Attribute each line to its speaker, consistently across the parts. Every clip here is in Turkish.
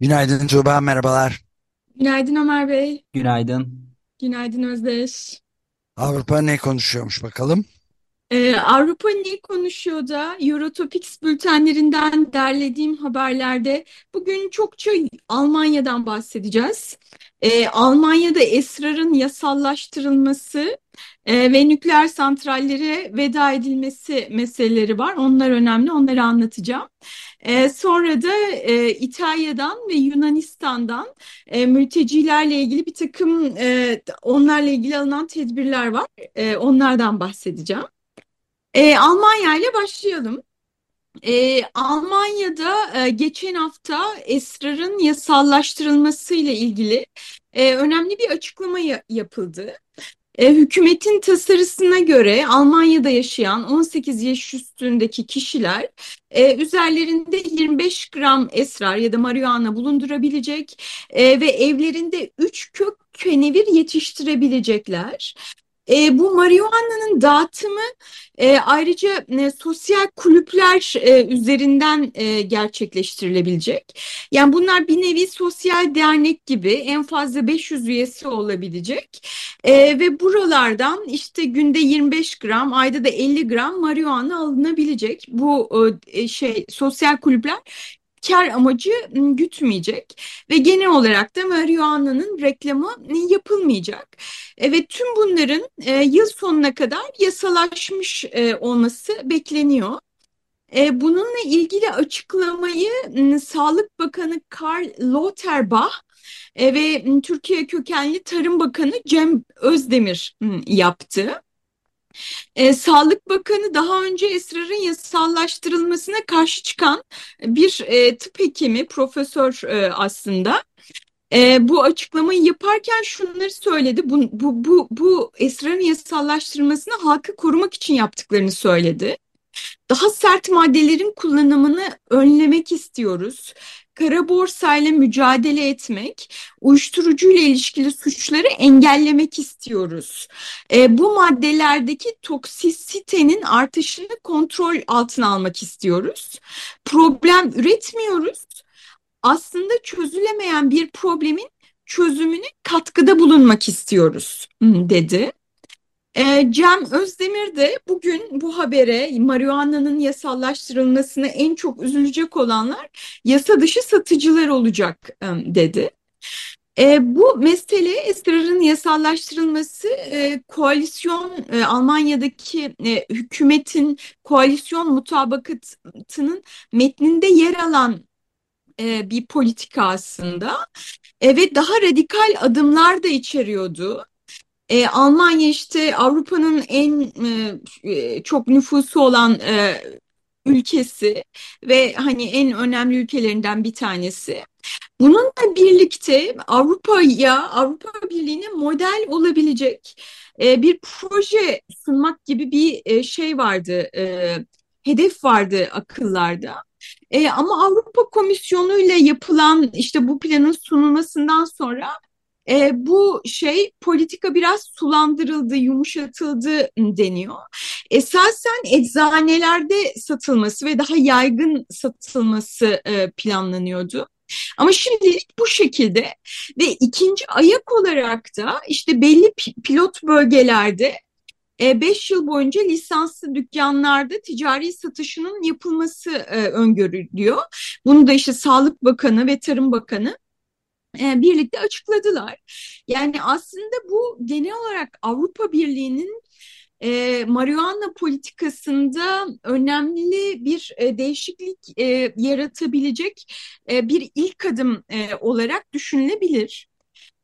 Speaker 1: Günaydın Tuğba, merhabalar.
Speaker 2: Günaydın Ömer Bey.
Speaker 3: Günaydın.
Speaker 2: Günaydın Özdeş.
Speaker 1: Avrupa ne konuşuyormuş bakalım?
Speaker 2: Ee, Avrupa ne konuşuyor da Eurotopics bültenlerinden derlediğim haberlerde bugün çokça Almanya'dan bahsedeceğiz. Ee, Almanya'da esrarın yasallaştırılması e, ve nükleer santrallere veda edilmesi meseleleri var. Onlar önemli, onları anlatacağım. E, sonra da e, İtalya'dan ve Yunanistan'dan e, mültecilerle ilgili bir takım e, onlarla ilgili alınan tedbirler var. E, onlardan bahsedeceğim. E, Almanya ile başlayalım. E, Almanya'da e, geçen hafta esrarın yasallaştırılması ile ilgili e, önemli bir açıklama ya yapıldı. E, hükümetin tasarısına göre Almanya'da yaşayan 18 yaş üstündeki kişiler e, üzerlerinde 25 gram esrar ya da marihuana bulundurabilecek e, ve evlerinde 3 kök kenevir yetiştirebilecekler. E, bu marihuana'nın dağıtımı e, ayrıca e, sosyal kulüpler e, üzerinden e, gerçekleştirilebilecek. Yani bunlar bir nevi sosyal dernek gibi en fazla 500 üyesi olabilecek. E, ve buralardan işte günde 25 gram, ayda da 50 gram marihuana alınabilecek. Bu e, şey sosyal kulüpler kar amacı gütmeyecek ve genel olarak da marihuana'nın reklamı yapılmayacak. E, ve tüm bunların e, yıl sonuna kadar yasalaşmış olması bekleniyor. E, bununla ilgili açıklamayı Sağlık Bakanı Karl Lauterbach e, ve Türkiye kökenli Tarım Bakanı Cem Özdemir yaptı. E, Sağlık Bakanı daha önce esrarın yasallaştırılmasına karşı çıkan bir e, tıp hekimi, profesör e, aslında. E, bu açıklamayı yaparken şunları söyledi. Bu, bu, bu, bu esrarın yasallaştırılmasını halkı korumak için yaptıklarını söyledi. Daha sert maddelerin kullanımını önlemek istiyoruz kara borsayla mücadele etmek, uyuşturucuyla ilişkili suçları engellemek istiyoruz. E, bu maddelerdeki toksisitenin artışını kontrol altına almak istiyoruz. Problem üretmiyoruz. Aslında çözülemeyen bir problemin çözümüne katkıda bulunmak istiyoruz dedi. E, Cem Özdemir de bugün bu habere marihuana'nın yasallaştırılmasına en çok üzülecek olanlar yasa dışı satıcılar olacak dedi. E, bu mesele esrarın yasallaştırılması e, koalisyon e, Almanya'daki e, hükümetin koalisyon mutabakatının metninde yer alan e, bir politika aslında e, ve daha radikal adımlar da içeriyordu. E, Almanya işte Avrupa'nın en e, çok nüfusu olan e, ülkesi ve hani en önemli ülkelerinden bir tanesi. Bununla birlikte Avrupa'ya, Avrupa Birliği'ne model olabilecek e, bir proje sunmak gibi bir e, şey vardı, e, hedef vardı akıllarda. E, ama Avrupa Komisyonu ile yapılan işte bu planın sunulmasından sonra e, bu şey politika biraz sulandırıldı, yumuşatıldı deniyor. Esasen eczanelerde satılması ve daha yaygın satılması e, planlanıyordu. Ama şimdilik bu şekilde ve ikinci ayak olarak da işte belli pilot bölgelerde 5 yıl boyunca lisanslı dükkanlarda ticari satışının yapılması öngörülüyor. Bunu da işte Sağlık Bakanı ve Tarım Bakanı e, birlikte açıkladılar. Yani aslında bu genel olarak Avrupa Birliği'nin e, marihuana politikasında önemli bir e, değişiklik e, yaratabilecek e, bir ilk adım e, olarak düşünülebilir.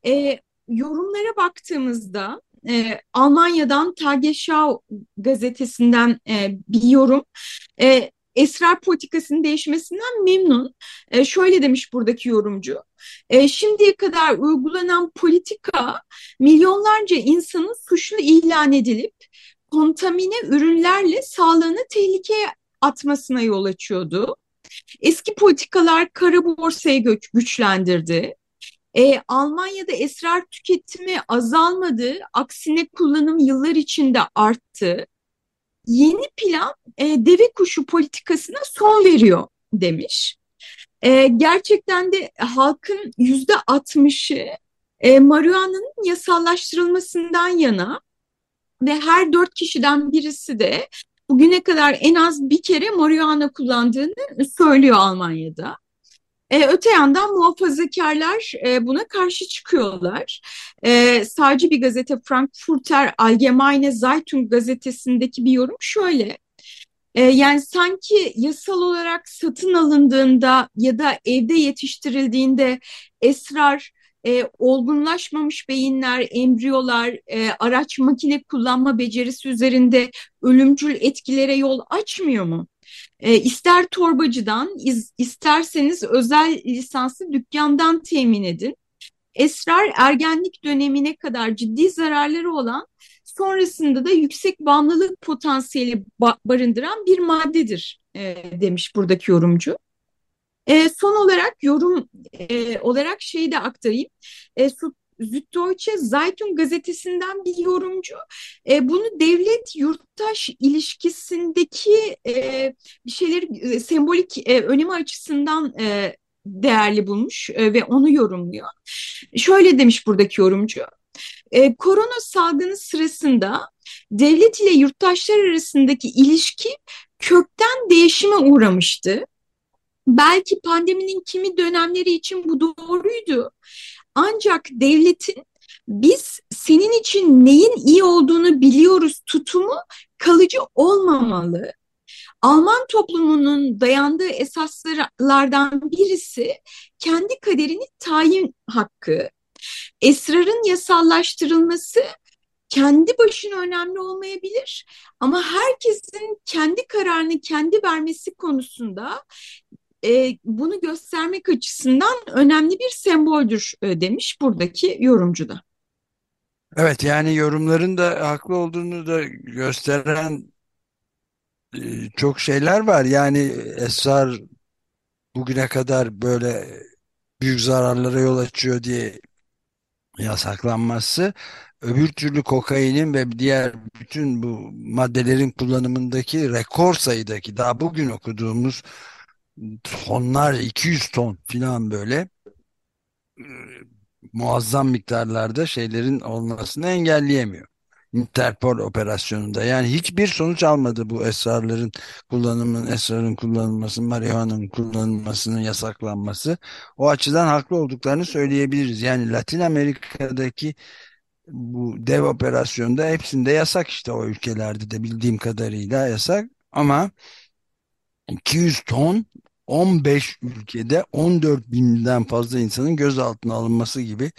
Speaker 2: E, yorumlara baktığımızda e, Almanya'dan Tagesschau gazetesinden e, bir yorum. E, esrar politikasının değişmesinden memnun. E, şöyle demiş buradaki yorumcu. E, şimdiye kadar uygulanan politika milyonlarca insanın suçlu ilan edilip kontamine ürünlerle sağlığını tehlikeye atmasına yol açıyordu. Eski politikalar kara borsayı güçlendirdi. E, Almanya'da esrar tüketimi azalmadı, aksine kullanım yıllar içinde arttı. Yeni plan e, deve kuşu politikasına son veriyor demiş. E, gerçekten de halkın yüzde altmışı e, marihuana'nın yasallaştırılmasından yana ve her dört kişiden birisi de bugüne kadar en az bir kere marihuana kullandığını söylüyor Almanya'da. E, öte yandan muhafazakarlar e, buna karşı çıkıyorlar. E, sadece bir gazete Frankfurter Allgemeine Zeitung gazetesindeki bir yorum şöyle. E, yani sanki yasal olarak satın alındığında ya da evde yetiştirildiğinde esrar e, olgunlaşmamış beyinler, embriyolar, e, araç makine kullanma becerisi üzerinde ölümcül etkilere yol açmıyor mu? E, ister torbacıdan, iz, isterseniz özel lisanslı dükkandan temin edin. Esrar ergenlik dönemine kadar ciddi zararları olan sonrasında da yüksek bağımlılık potansiyeli ba barındıran bir maddedir e, demiş buradaki yorumcu. E, son olarak yorum e, olarak şeyi de aktarayım. E, Süddeutsche Zeitung gazetesinden bir yorumcu e, bunu devlet yurttaş ilişkisindeki e, bir şeyleri e, sembolik e, önemi açısından e, değerli bulmuş e, ve onu yorumluyor. Şöyle demiş buradaki yorumcu. E, korona salgını sırasında devlet ile yurttaşlar arasındaki ilişki kökten değişime uğramıştı. Belki pandeminin kimi dönemleri için bu doğruydu. Ancak devletin biz senin için neyin iyi olduğunu biliyoruz tutumu kalıcı olmamalı. Alman toplumunun dayandığı esaslardan birisi kendi kaderini tayin hakkı. Esrarın yasallaştırılması kendi başına önemli olmayabilir ama herkesin kendi kararını kendi vermesi konusunda e, bunu göstermek açısından önemli bir semboldür e, demiş buradaki yorumcu da.
Speaker 1: Evet yani yorumların da haklı olduğunu da gösteren e, çok şeyler var. Yani esrar bugüne kadar böyle büyük zararlara yol açıyor diye yasaklanması öbür türlü kokainin ve diğer bütün bu maddelerin kullanımındaki rekor sayıdaki daha bugün okuduğumuz tonlar 200 ton falan böyle e, muazzam miktarlarda şeylerin olmasını engelleyemiyor. Interpol operasyonunda yani hiçbir sonuç almadı bu esrarların kullanımının, esrarın kullanılması, marihuanın kullanılmasının yasaklanması. O açıdan haklı olduklarını söyleyebiliriz. Yani Latin Amerika'daki bu dev operasyonda hepsinde yasak işte o ülkelerde de bildiğim kadarıyla yasak ama 200 ton 15 ülkede 14 binden fazla insanın gözaltına alınması gibi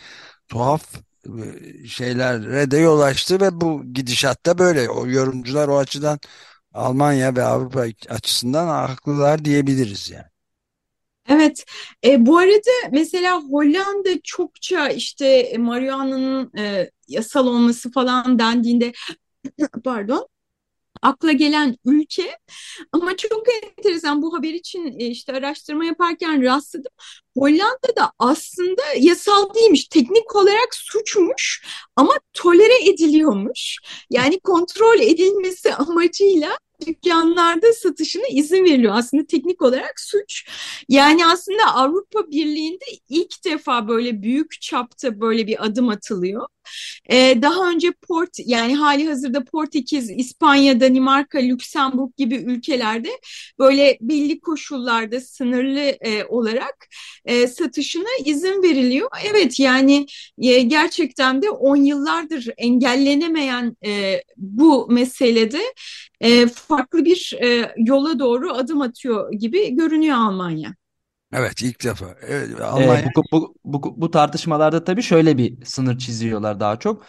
Speaker 1: tuhaf e, şeylere de yol açtı ve bu gidişatta böyle. O yorumcular o açıdan Almanya ve Avrupa açısından haklılar diyebiliriz yani.
Speaker 2: Evet, e, bu arada mesela Hollanda çokça işte marihuana'nın e, yasal olması falan dendiğinde pardon akla gelen ülke ama çok enteresan bu haber için e, işte araştırma yaparken rastladım. Hollanda'da aslında yasal değilmiş, teknik olarak suçmuş ama tolere ediliyormuş. Yani kontrol edilmesi amacıyla dükkanlarda satışına izin veriliyor. Aslında teknik olarak suç. Yani aslında Avrupa Birliği'nde ilk defa böyle büyük çapta böyle bir adım atılıyor. Ee, daha önce Port yani hali hazırda Portekiz, İspanya, Danimarka, Lüksemburg gibi ülkelerde böyle belli koşullarda sınırlı e, olarak e, satışına izin veriliyor. Evet yani e, gerçekten de on yıllardır engellenemeyen e, bu meselede e, farklı bir e, yola doğru adım atıyor gibi görünüyor Almanya.
Speaker 1: Evet ilk defa. Evet,
Speaker 3: ee, Almanya... Ee, bu, bu, bu, bu tartışmalarda tabii şöyle bir sınır çiziyorlar daha çok.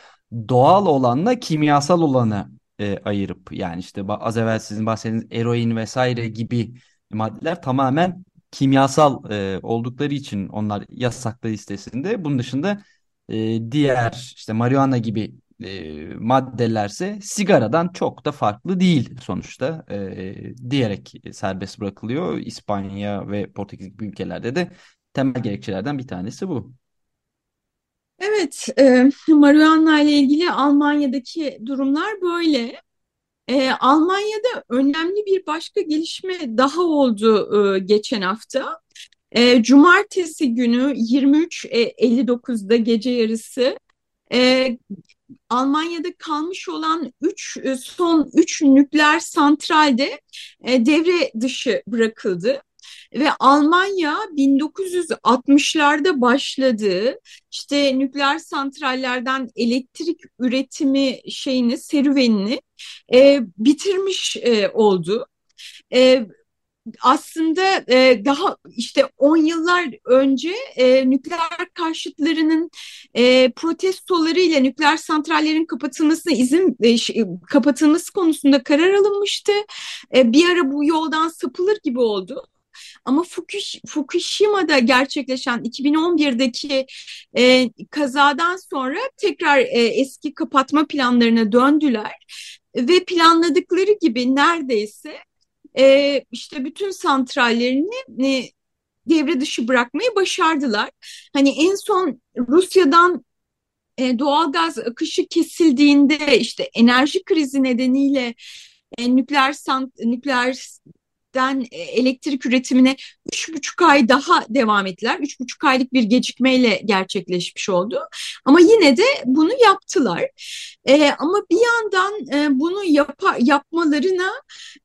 Speaker 3: Doğal olanla kimyasal olanı e, ayırıp yani işte az evvel sizin bahsettiğiniz eroin vesaire gibi maddeler tamamen kimyasal e, oldukları için onlar yasaklı listesinde. Bunun dışında e, diğer işte marihuana gibi e, maddelerse sigaradan çok da farklı değil sonuçta e, diyerek serbest bırakılıyor. İspanya ve Portekiz gibi ülkelerde de temel gerekçelerden bir tanesi bu.
Speaker 2: Evet, e, marihuana ile ilgili Almanya'daki durumlar böyle. E, Almanya'da önemli bir başka gelişme daha oldu e, geçen hafta. E, Cumartesi günü 23.59'da gece yarısı e, Almanya'da kalmış olan üç, e, son 3 nükleer santralde e, devre dışı bırakıldı. Ve Almanya 1960'larda başladığı işte nükleer santrallerden elektrik üretimi şeyini, serüvenini e, bitirmiş e, oldu. E, aslında e, daha işte 10 yıllar önce e, nükleer karşıtlarının e, protestolarıyla nükleer santrallerin kapatılmasına izin e, kapatılması konusunda karar alınmıştı. E, bir ara bu yoldan sapılır gibi oldu. Ama Fukushima'da gerçekleşen 2011'deki e, kazadan sonra tekrar e, eski kapatma planlarına döndüler ve planladıkları gibi neredeyse e, işte bütün santrallerini e, devre dışı bırakmayı başardılar. Hani en son Rusya'dan e, doğalgaz akışı kesildiğinde işte enerji krizi nedeniyle e, nükleer sant nükleer den e, elektrik üretimine üç buçuk ay daha devam ettiler. Üç buçuk aylık bir gecikmeyle gerçekleşmiş oldu. Ama yine de bunu yaptılar. E, ama bir yandan e, bunu yap yapmalarına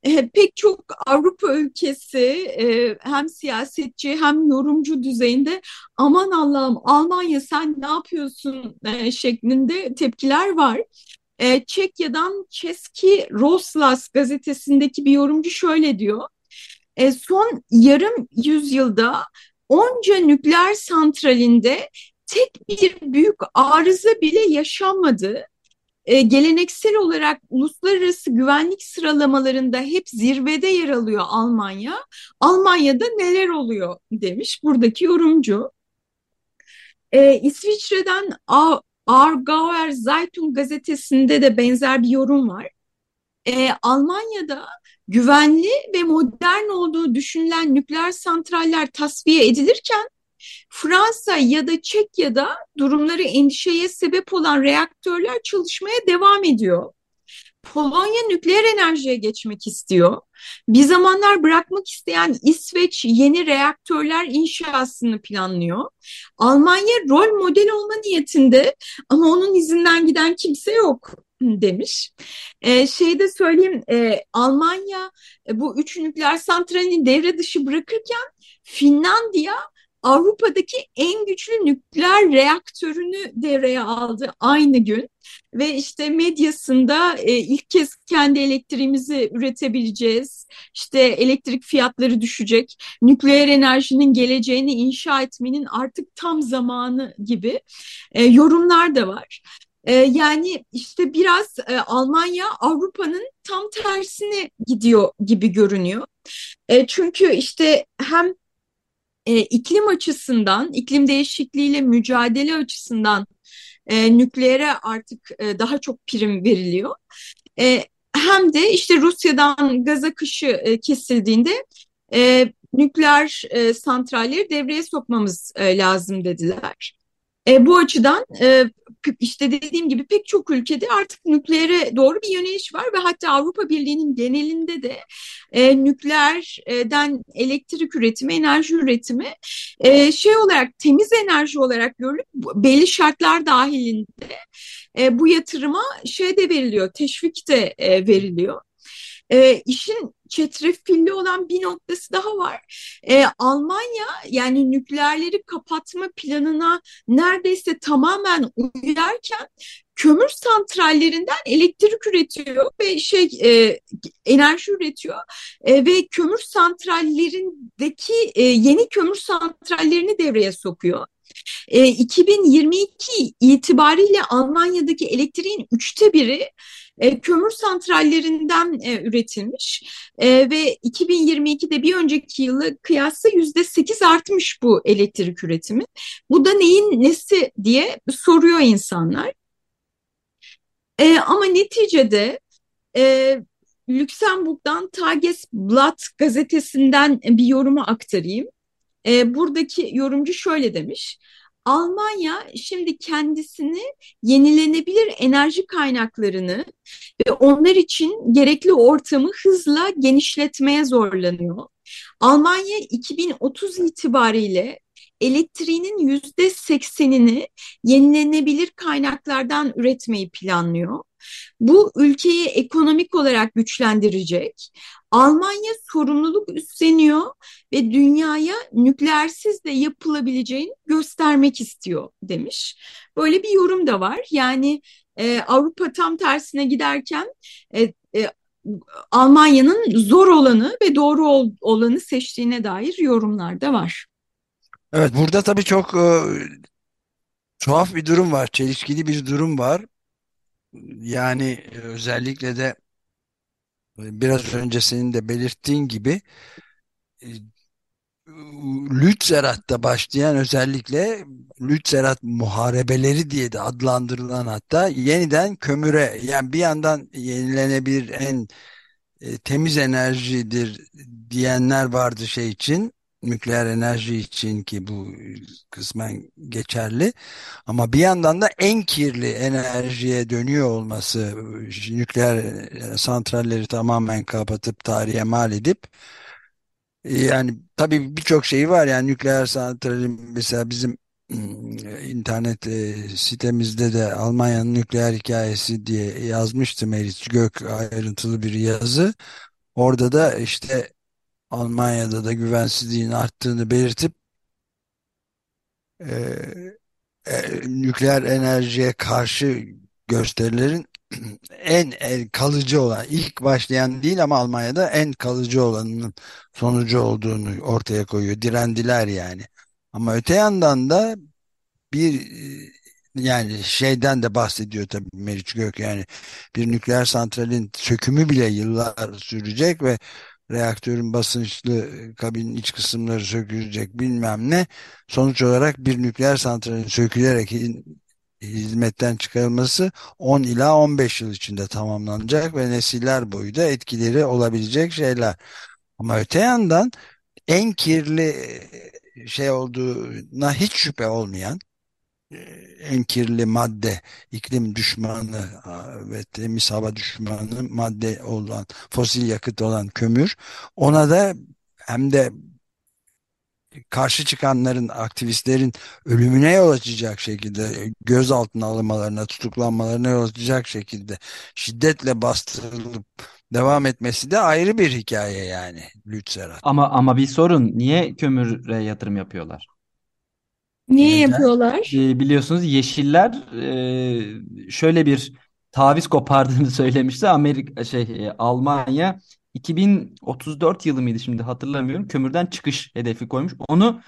Speaker 2: e, pek çok Avrupa ülkesi e, hem siyasetçi hem yorumcu düzeyinde aman Allah'ım Almanya sen ne yapıyorsun e, şeklinde tepkiler var. E, Çekya'dan Çeski Roslas gazetesindeki bir yorumcu şöyle diyor. E, son yarım yüzyılda onca nükleer santralinde tek bir büyük arıza bile yaşanmadı. E, geleneksel olarak uluslararası güvenlik sıralamalarında hep zirvede yer alıyor Almanya. Almanya'da neler oluyor demiş buradaki yorumcu. E, İsviçre'den Aargauer Zeitung gazetesinde de benzer bir yorum var. E, Almanya'da güvenli ve modern olduğu düşünülen nükleer santraller tasfiye edilirken Fransa ya da Çekya'da durumları endişeye sebep olan reaktörler çalışmaya devam ediyor. Polonya nükleer enerjiye geçmek istiyor. Bir zamanlar bırakmak isteyen İsveç yeni reaktörler inşasını planlıyor. Almanya rol model olma niyetinde ama onun izinden giden kimse yok demiş. E, şey de söyleyeyim e, Almanya e, bu üç nükleer santralini devre dışı bırakırken Finlandiya Avrupa'daki en güçlü nükleer reaktörünü devreye aldı aynı gün ve işte medyasında e, ilk kez kendi elektriğimizi üretebileceğiz. İşte elektrik fiyatları düşecek. Nükleer enerjinin geleceğini inşa etmenin artık tam zamanı gibi e, yorumlar da var. E, yani işte biraz e, Almanya Avrupa'nın tam tersine gidiyor gibi görünüyor. E, çünkü işte hem e, iklim açısından, iklim değişikliğiyle mücadele açısından nükleere artık daha çok prim veriliyor. Hem de işte Rusya'dan gaz akışı kesildiğinde nükleer santralleri devreye sokmamız lazım dediler. E, bu açıdan e, işte dediğim gibi pek çok ülkede artık nükleere doğru bir yöneliş var ve hatta Avrupa Birliği'nin genelinde de e, nükleerden elektrik üretimi, enerji üretimi e, şey olarak temiz enerji olarak görülüp belli şartlar dahilinde e, bu yatırıma şey de veriliyor, teşvik de e, veriliyor. E, işin çetrefilli olan bir noktası daha var. E, Almanya yani nükleerleri kapatma planına neredeyse tamamen uyarken kömür santrallerinden elektrik üretiyor ve şey e, enerji üretiyor e, ve kömür santrallerindeki e, yeni kömür santrallerini devreye sokuyor. E, 2022 itibariyle Almanya'daki elektriğin üçte biri e, kömür santrallerinden e, üretilmiş e, ve 2022'de bir önceki yılı kıyasla yüzde sekiz artmış bu elektrik üretimi. Bu da neyin nesi diye soruyor insanlar. E, ama neticede e, Lüksemburg'dan Tagesblatt gazetesinden bir yorumu aktarayım. E, buradaki yorumcu şöyle demiş. Almanya şimdi kendisini yenilenebilir enerji kaynaklarını ve onlar için gerekli ortamı hızla genişletmeye zorlanıyor. Almanya 2030 itibariyle elektriğinin yüzde seksenini yenilenebilir kaynaklardan üretmeyi planlıyor. Bu ülkeyi ekonomik olarak güçlendirecek. Almanya sorumluluk üstleniyor ve dünyaya nükleersiz de yapılabileceğini göstermek istiyor demiş. Böyle bir yorum da var. Yani e, Avrupa tam tersine giderken e, e, Almanya'nın zor olanı ve doğru ol, olanı seçtiğine dair yorumlar da var.
Speaker 1: Evet burada tabii çok e, tuhaf bir durum var. Çelişkili bir durum var. Yani e, özellikle de e, biraz önce senin de belirttiğin gibi e, Lützerat'ta başlayan özellikle Lützerat muharebeleri diye de adlandırılan hatta yeniden kömüre yani bir yandan yenilenebilir en e, temiz enerjidir diyenler vardı şey için nükleer enerji için ki bu kısmen geçerli ama bir yandan da en kirli enerjiye dönüyor olması nükleer santralleri tamamen kapatıp tarihe mal edip yani tabii birçok şeyi var yani nükleer santralin mesela bizim internet e, sitemizde de Almanya'nın nükleer hikayesi diye yazmıştı Meriç Gök ayrıntılı bir yazı. Orada da işte Almanya'da da güvensizliğin arttığını belirtip e, e, nükleer enerjiye karşı gösterilerin en, en kalıcı olan ilk başlayan değil ama Almanya'da en kalıcı olanının sonucu olduğunu ortaya koyuyor. Direndiler yani. Ama öte yandan da bir yani şeyden de bahsediyor tabii Meriç Gök yani bir nükleer santralin sökümü bile yıllar sürecek ve reaktörün basınçlı kabinin iç kısımları sökülecek bilmem ne. Sonuç olarak bir nükleer santralin sökülerek hizmetten çıkarılması 10 ila 15 yıl içinde tamamlanacak ve nesiller boyu da etkileri olabilecek şeyler. Ama öte yandan en kirli şey olduğuna hiç şüphe olmayan en kirli madde, iklim düşmanı ve temiz hava düşmanı madde olan, fosil yakıt olan kömür. Ona da hem de karşı çıkanların, aktivistlerin ölümüne yol açacak şekilde, gözaltına alınmalarına, tutuklanmalarına yol açacak şekilde şiddetle bastırılıp devam etmesi de ayrı bir hikaye yani Lützerat.
Speaker 3: Ama ama bir sorun. Niye kömüre yatırım yapıyorlar?
Speaker 2: Niye
Speaker 1: Neden?
Speaker 2: yapıyorlar?
Speaker 3: E, biliyorsunuz Yeşiller e, şöyle bir taviz kopardığını söylemişti. Amerika şey e, Almanya 2034 yılı mıydı şimdi hatırlamıyorum. Kömürden çıkış hedefi koymuş. Onu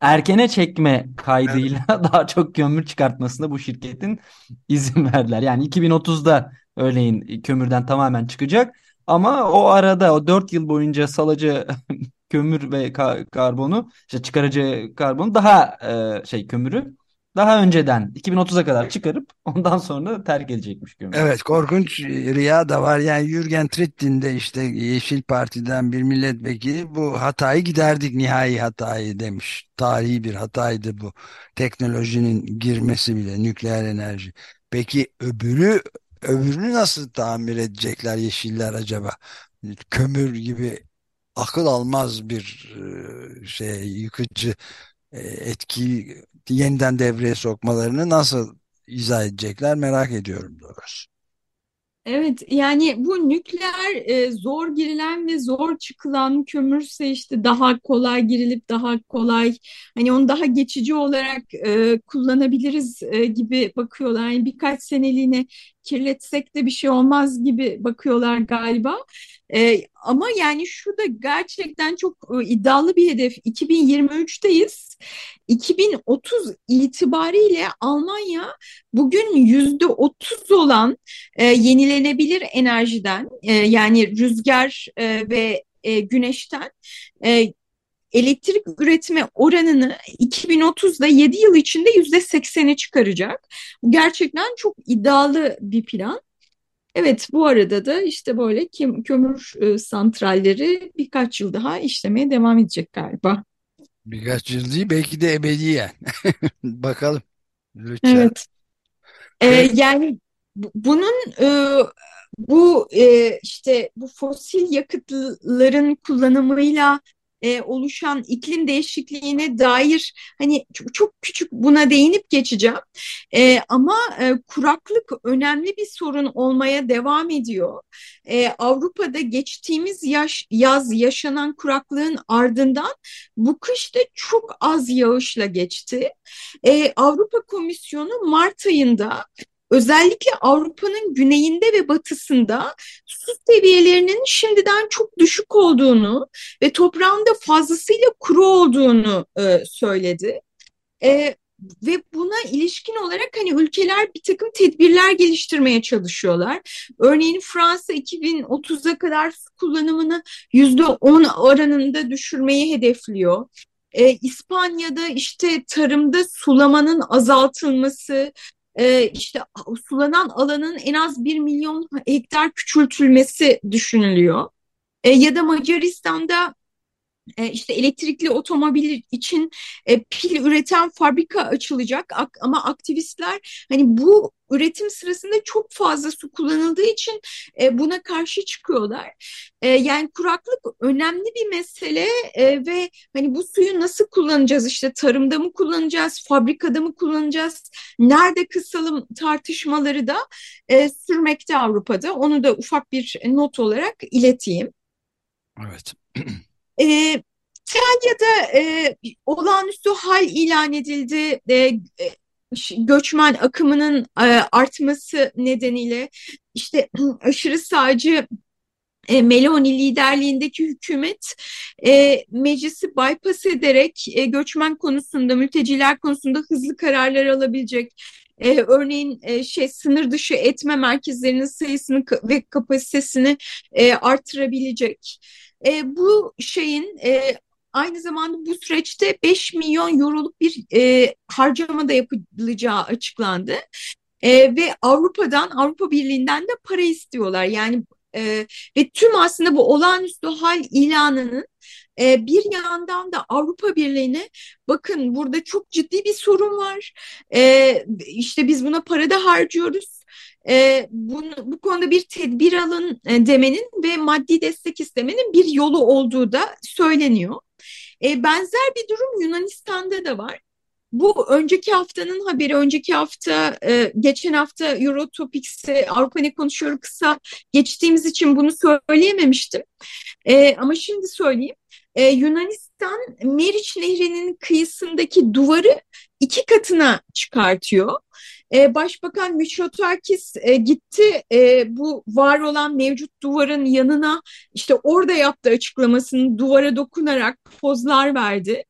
Speaker 3: erkene çekme kaydıyla daha çok kömür çıkartmasına bu şirketin izin verdiler. Yani 2030'da örneğin kömürden tamamen çıkacak. Ama o arada o 4 yıl boyunca salacağı kömür ve ka- karbonu işte çıkaracağı karbonu daha e, şey kömürü daha önceden 2030'a kadar çıkarıp ondan sonra terk edecekmiş kömürü.
Speaker 1: Evet korkunç rüya da var. Yani Jürgen Trittin de işte Yeşil Parti'den bir milletvekili bu hatayı giderdik nihai hatayı demiş. Tarihi bir hataydı bu. Teknolojinin girmesi bile nükleer enerji. Peki öbürü öbürünü nasıl tamir edecekler yeşiller acaba? Kömür gibi akıl almaz bir e, şey yıkıcı e, etkiyi yeniden devreye sokmalarını nasıl izah edecekler merak ediyorum doğrusu.
Speaker 2: Evet yani bu nükleer e, zor girilen ve zor çıkılan kömürse işte daha kolay girilip daha kolay hani onu daha geçici olarak e, kullanabiliriz e, gibi bakıyorlar. Yani birkaç seneliğine kirletsek de bir şey olmaz gibi bakıyorlar galiba. E, ama yani şu da gerçekten çok e, iddialı bir hedef. 2023'teyiz. 2030 itibariyle Almanya bugün yüzde 30 olan e, yenilenebilir enerjiden e, yani rüzgar e, ve e, güneşten e, elektrik üretme oranını 2030'da 7 yıl içinde yüzde 80'e çıkaracak. Bu gerçekten çok iddialı bir plan. Evet bu arada da işte böyle kömür e, santralleri birkaç yıl daha işlemeye devam edecek galiba.
Speaker 1: Birkaç yıl değil belki de ebediyen. Bakalım. Lütfen.
Speaker 2: Evet. Ee, yani bunun e, bu e, işte bu fosil yakıtların kullanımıyla e, oluşan iklim değişikliğine dair hani çok, çok küçük buna değinip geçeceğim. E, ama e, kuraklık önemli bir sorun olmaya devam ediyor. E, Avrupa'da geçtiğimiz yaş, yaz yaşanan kuraklığın ardından bu kış da çok az yağışla geçti. E, Avrupa Komisyonu Mart ayında özellikle Avrupa'nın güneyinde ve batısında su seviyelerinin şimdiden çok düşük olduğunu ve toprağın da fazlasıyla kuru olduğunu e, söyledi. E, ve buna ilişkin olarak hani ülkeler bir takım tedbirler geliştirmeye çalışıyorlar. Örneğin Fransa 2030'a kadar su kullanımını %10 oranında düşürmeyi hedefliyor. Ee, İspanya'da işte tarımda sulamanın azaltılması, e, işte sulanan alanın en az 1 milyon hektar küçültülmesi düşünülüyor. E, ya da Macaristan'da e, işte elektrikli otomobil için e, pil üreten fabrika açılacak ama aktivistler hani bu üretim sırasında çok fazla su kullanıldığı için e, buna karşı çıkıyorlar. yani kuraklık önemli bir mesele ve hani bu suyu nasıl kullanacağız işte tarımda mı kullanacağız, fabrikada mı kullanacağız, nerede kısalım tartışmaları da sürmekte Avrupa'da. Onu da ufak bir not olarak ileteyim.
Speaker 1: Evet.
Speaker 2: E, İtalya'da e, olağanüstü hal ilan edildi. E, göçmen akımının e, artması nedeniyle işte aşırı sağcı e, Meloni liderliğindeki hükümet e, meclisi bypass ederek e, göçmen konusunda, mülteciler konusunda hızlı kararlar alabilecek. E, örneğin e, şey sınır dışı etme merkezlerinin sayısını ve kapasitesini e, artırabilecek. E, bu şeyin e, aynı zamanda bu süreçte 5 milyon euroluk bir e, harcama da yapılacağı açıklandı. E, ve Avrupa'dan, Avrupa Birliği'nden de para istiyorlar. Yani e, ve tüm aslında bu olağanüstü hal ilanının e, bir yandan da Avrupa Birliği'ne bakın burada çok ciddi bir sorun var. E, işte biz buna para da harcıyoruz e, bunu, bu konuda bir tedbir alın e, demenin ve maddi destek istemenin bir yolu olduğu da söyleniyor. E, benzer bir durum Yunanistan'da da var. Bu önceki haftanın haberi, önceki hafta, e, geçen hafta Eurotopics'e Avrupa Ne Konuşuyor kısa geçtiğimiz için bunu söyleyememiştim. E, ama şimdi söyleyeyim. E, Yunanistan Meriç Nehri'nin kıyısındaki duvarı iki katına çıkartıyor. E, Başbakan Mitsotakis e, gitti e, bu var olan mevcut duvarın yanına işte orada yaptığı açıklamasını duvara dokunarak pozlar verdi.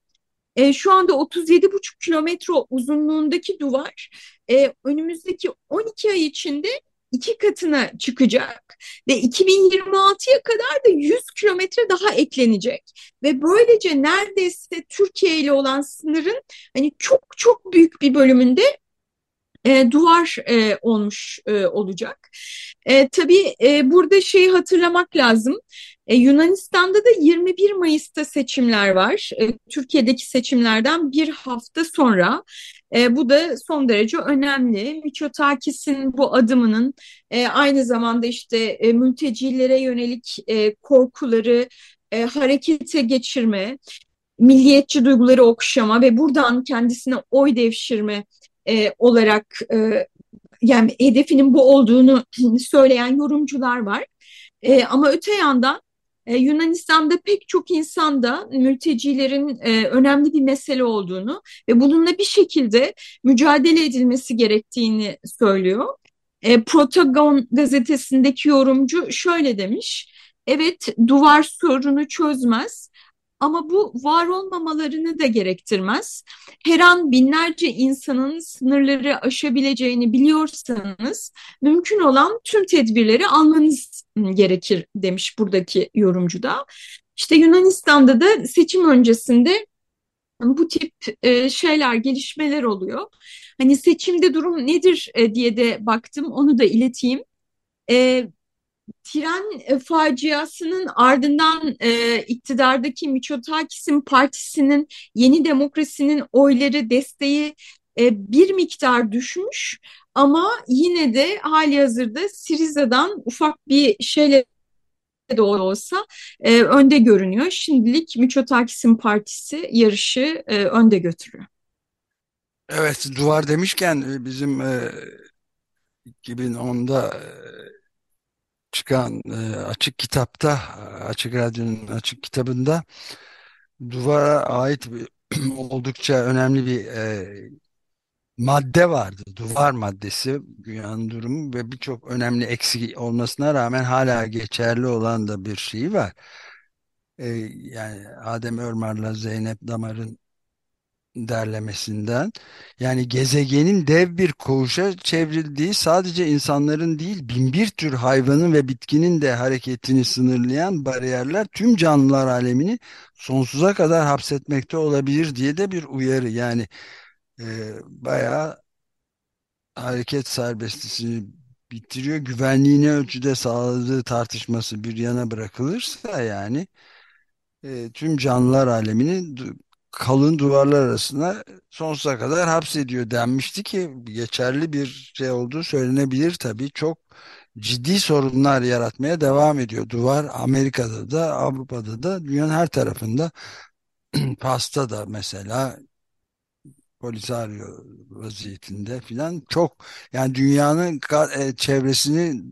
Speaker 2: E, şu anda 37,5 kilometre uzunluğundaki duvar e, önümüzdeki 12 ay içinde iki katına çıkacak ve 2026'ya kadar da 100 kilometre daha eklenecek ve böylece neredeyse Türkiye ile olan sınırın hani çok çok büyük bir bölümünde e, duvar e, olmuş e, olacak. E, tabii e, burada şeyi hatırlamak lazım. E, Yunanistan'da da 21 Mayıs'ta seçimler var. E, Türkiye'deki seçimlerden bir hafta sonra. E, bu da son derece önemli. Mitsotakis'in bu adımının e, aynı zamanda işte e, mültecilere yönelik e, korkuları e, harekete geçirme, milliyetçi duyguları okşama ve buradan kendisine oy devşirme e, olarak e, yani hedefinin bu olduğunu söyleyen yorumcular var. E, ama öte yandan e, Yunanistan'da pek çok insan da mültecilerin e, önemli bir mesele olduğunu ve bununla bir şekilde mücadele edilmesi gerektiğini söylüyor. E, Protagon gazetesindeki yorumcu şöyle demiş. Evet, duvar sorunu çözmez ama bu var olmamalarını da gerektirmez. Her an binlerce insanın sınırları aşabileceğini biliyorsanız mümkün olan tüm tedbirleri almanız gerekir demiş buradaki yorumcu da. İşte Yunanistan'da da seçim öncesinde bu tip e, şeyler, gelişmeler oluyor. Hani seçimde durum nedir e, diye de baktım, onu da ileteyim. Tren e, faciasının ardından e, iktidardaki Mitsotakis'in partisinin Yeni Demokrasi'nin oyları desteği e, bir miktar düşmüş ama yine de hali hazırda Siriza'dan ufak bir şeyle de olsa e, önde görünüyor. Şimdilik Mitsotakis'in partisi yarışı e, önde götürüyor.
Speaker 1: Evet, duvar demişken e, bizim e, 2010'da e, çıkan e, açık kitapta, açık radyonun açık kitabında duvara ait bir, oldukça önemli bir e, madde vardı. Duvar maddesi dünyanın durumu ve birçok önemli eksik olmasına rağmen hala geçerli olan da bir şey var. E, yani Adem Örmar'la Zeynep Damar'ın derlemesinden. Yani gezegenin dev bir koğuşa çevrildiği sadece insanların değil binbir tür hayvanın ve bitkinin de hareketini sınırlayan bariyerler tüm canlılar alemini sonsuza kadar hapsetmekte olabilir diye de bir uyarı. Yani e, bayağı hareket serbestisini bitiriyor. Güvenliğini ölçüde sağladığı tartışması bir yana bırakılırsa yani e, tüm canlılar alemini kalın duvarlar arasına sonsuza kadar hapsediyor denmişti ki geçerli bir şey olduğu söylenebilir tabii. Çok ciddi sorunlar yaratmaya devam ediyor. Duvar Amerika'da da Avrupa'da da dünyanın her tarafında pasta da mesela Polisario vaziyetinde filan çok yani dünyanın e, çevresini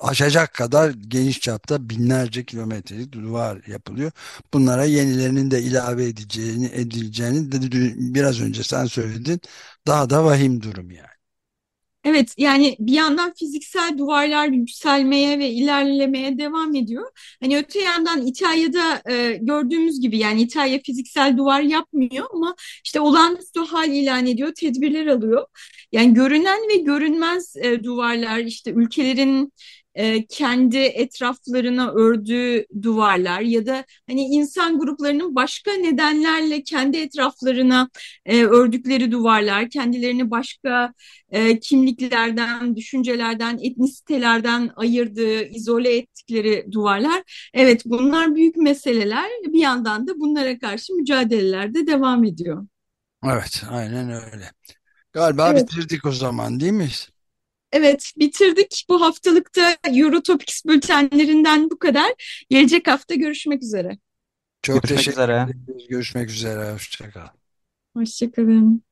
Speaker 1: aşacak kadar geniş çapta binlerce kilometrelik duvar yapılıyor. Bunlara yenilerinin de ilave edeceğini edileceğini de biraz önce sen söyledin. Daha da vahim durum yani.
Speaker 2: Evet yani bir yandan fiziksel duvarlar yükselmeye ve ilerlemeye devam ediyor. Hani öte yandan İtalya'da e, gördüğümüz gibi yani İtalya fiziksel duvar yapmıyor ama işte olağanüstü hal ilan ediyor, tedbirler alıyor. Yani görünen ve görünmez e, duvarlar işte ülkelerin e, kendi etraflarına ördüğü duvarlar ya da hani insan gruplarının başka nedenlerle kendi etraflarına e, ördükleri duvarlar, kendilerini başka e, kimliklerden, düşüncelerden, etnisitelerden ayırdığı, izole ettikleri duvarlar. Evet bunlar büyük meseleler. Bir yandan da bunlara karşı mücadeleler de devam ediyor.
Speaker 1: Evet, aynen öyle. Galiba evet. bitirdik o zaman değil mi?
Speaker 2: Evet bitirdik. Bu haftalıkta Eurotopics bültenlerinden bu kadar. Gelecek hafta görüşmek üzere.
Speaker 1: Çok görüşmek teşekkür ederim. Görüşmek üzere. Hoşçakal.
Speaker 2: Hoşçakalın.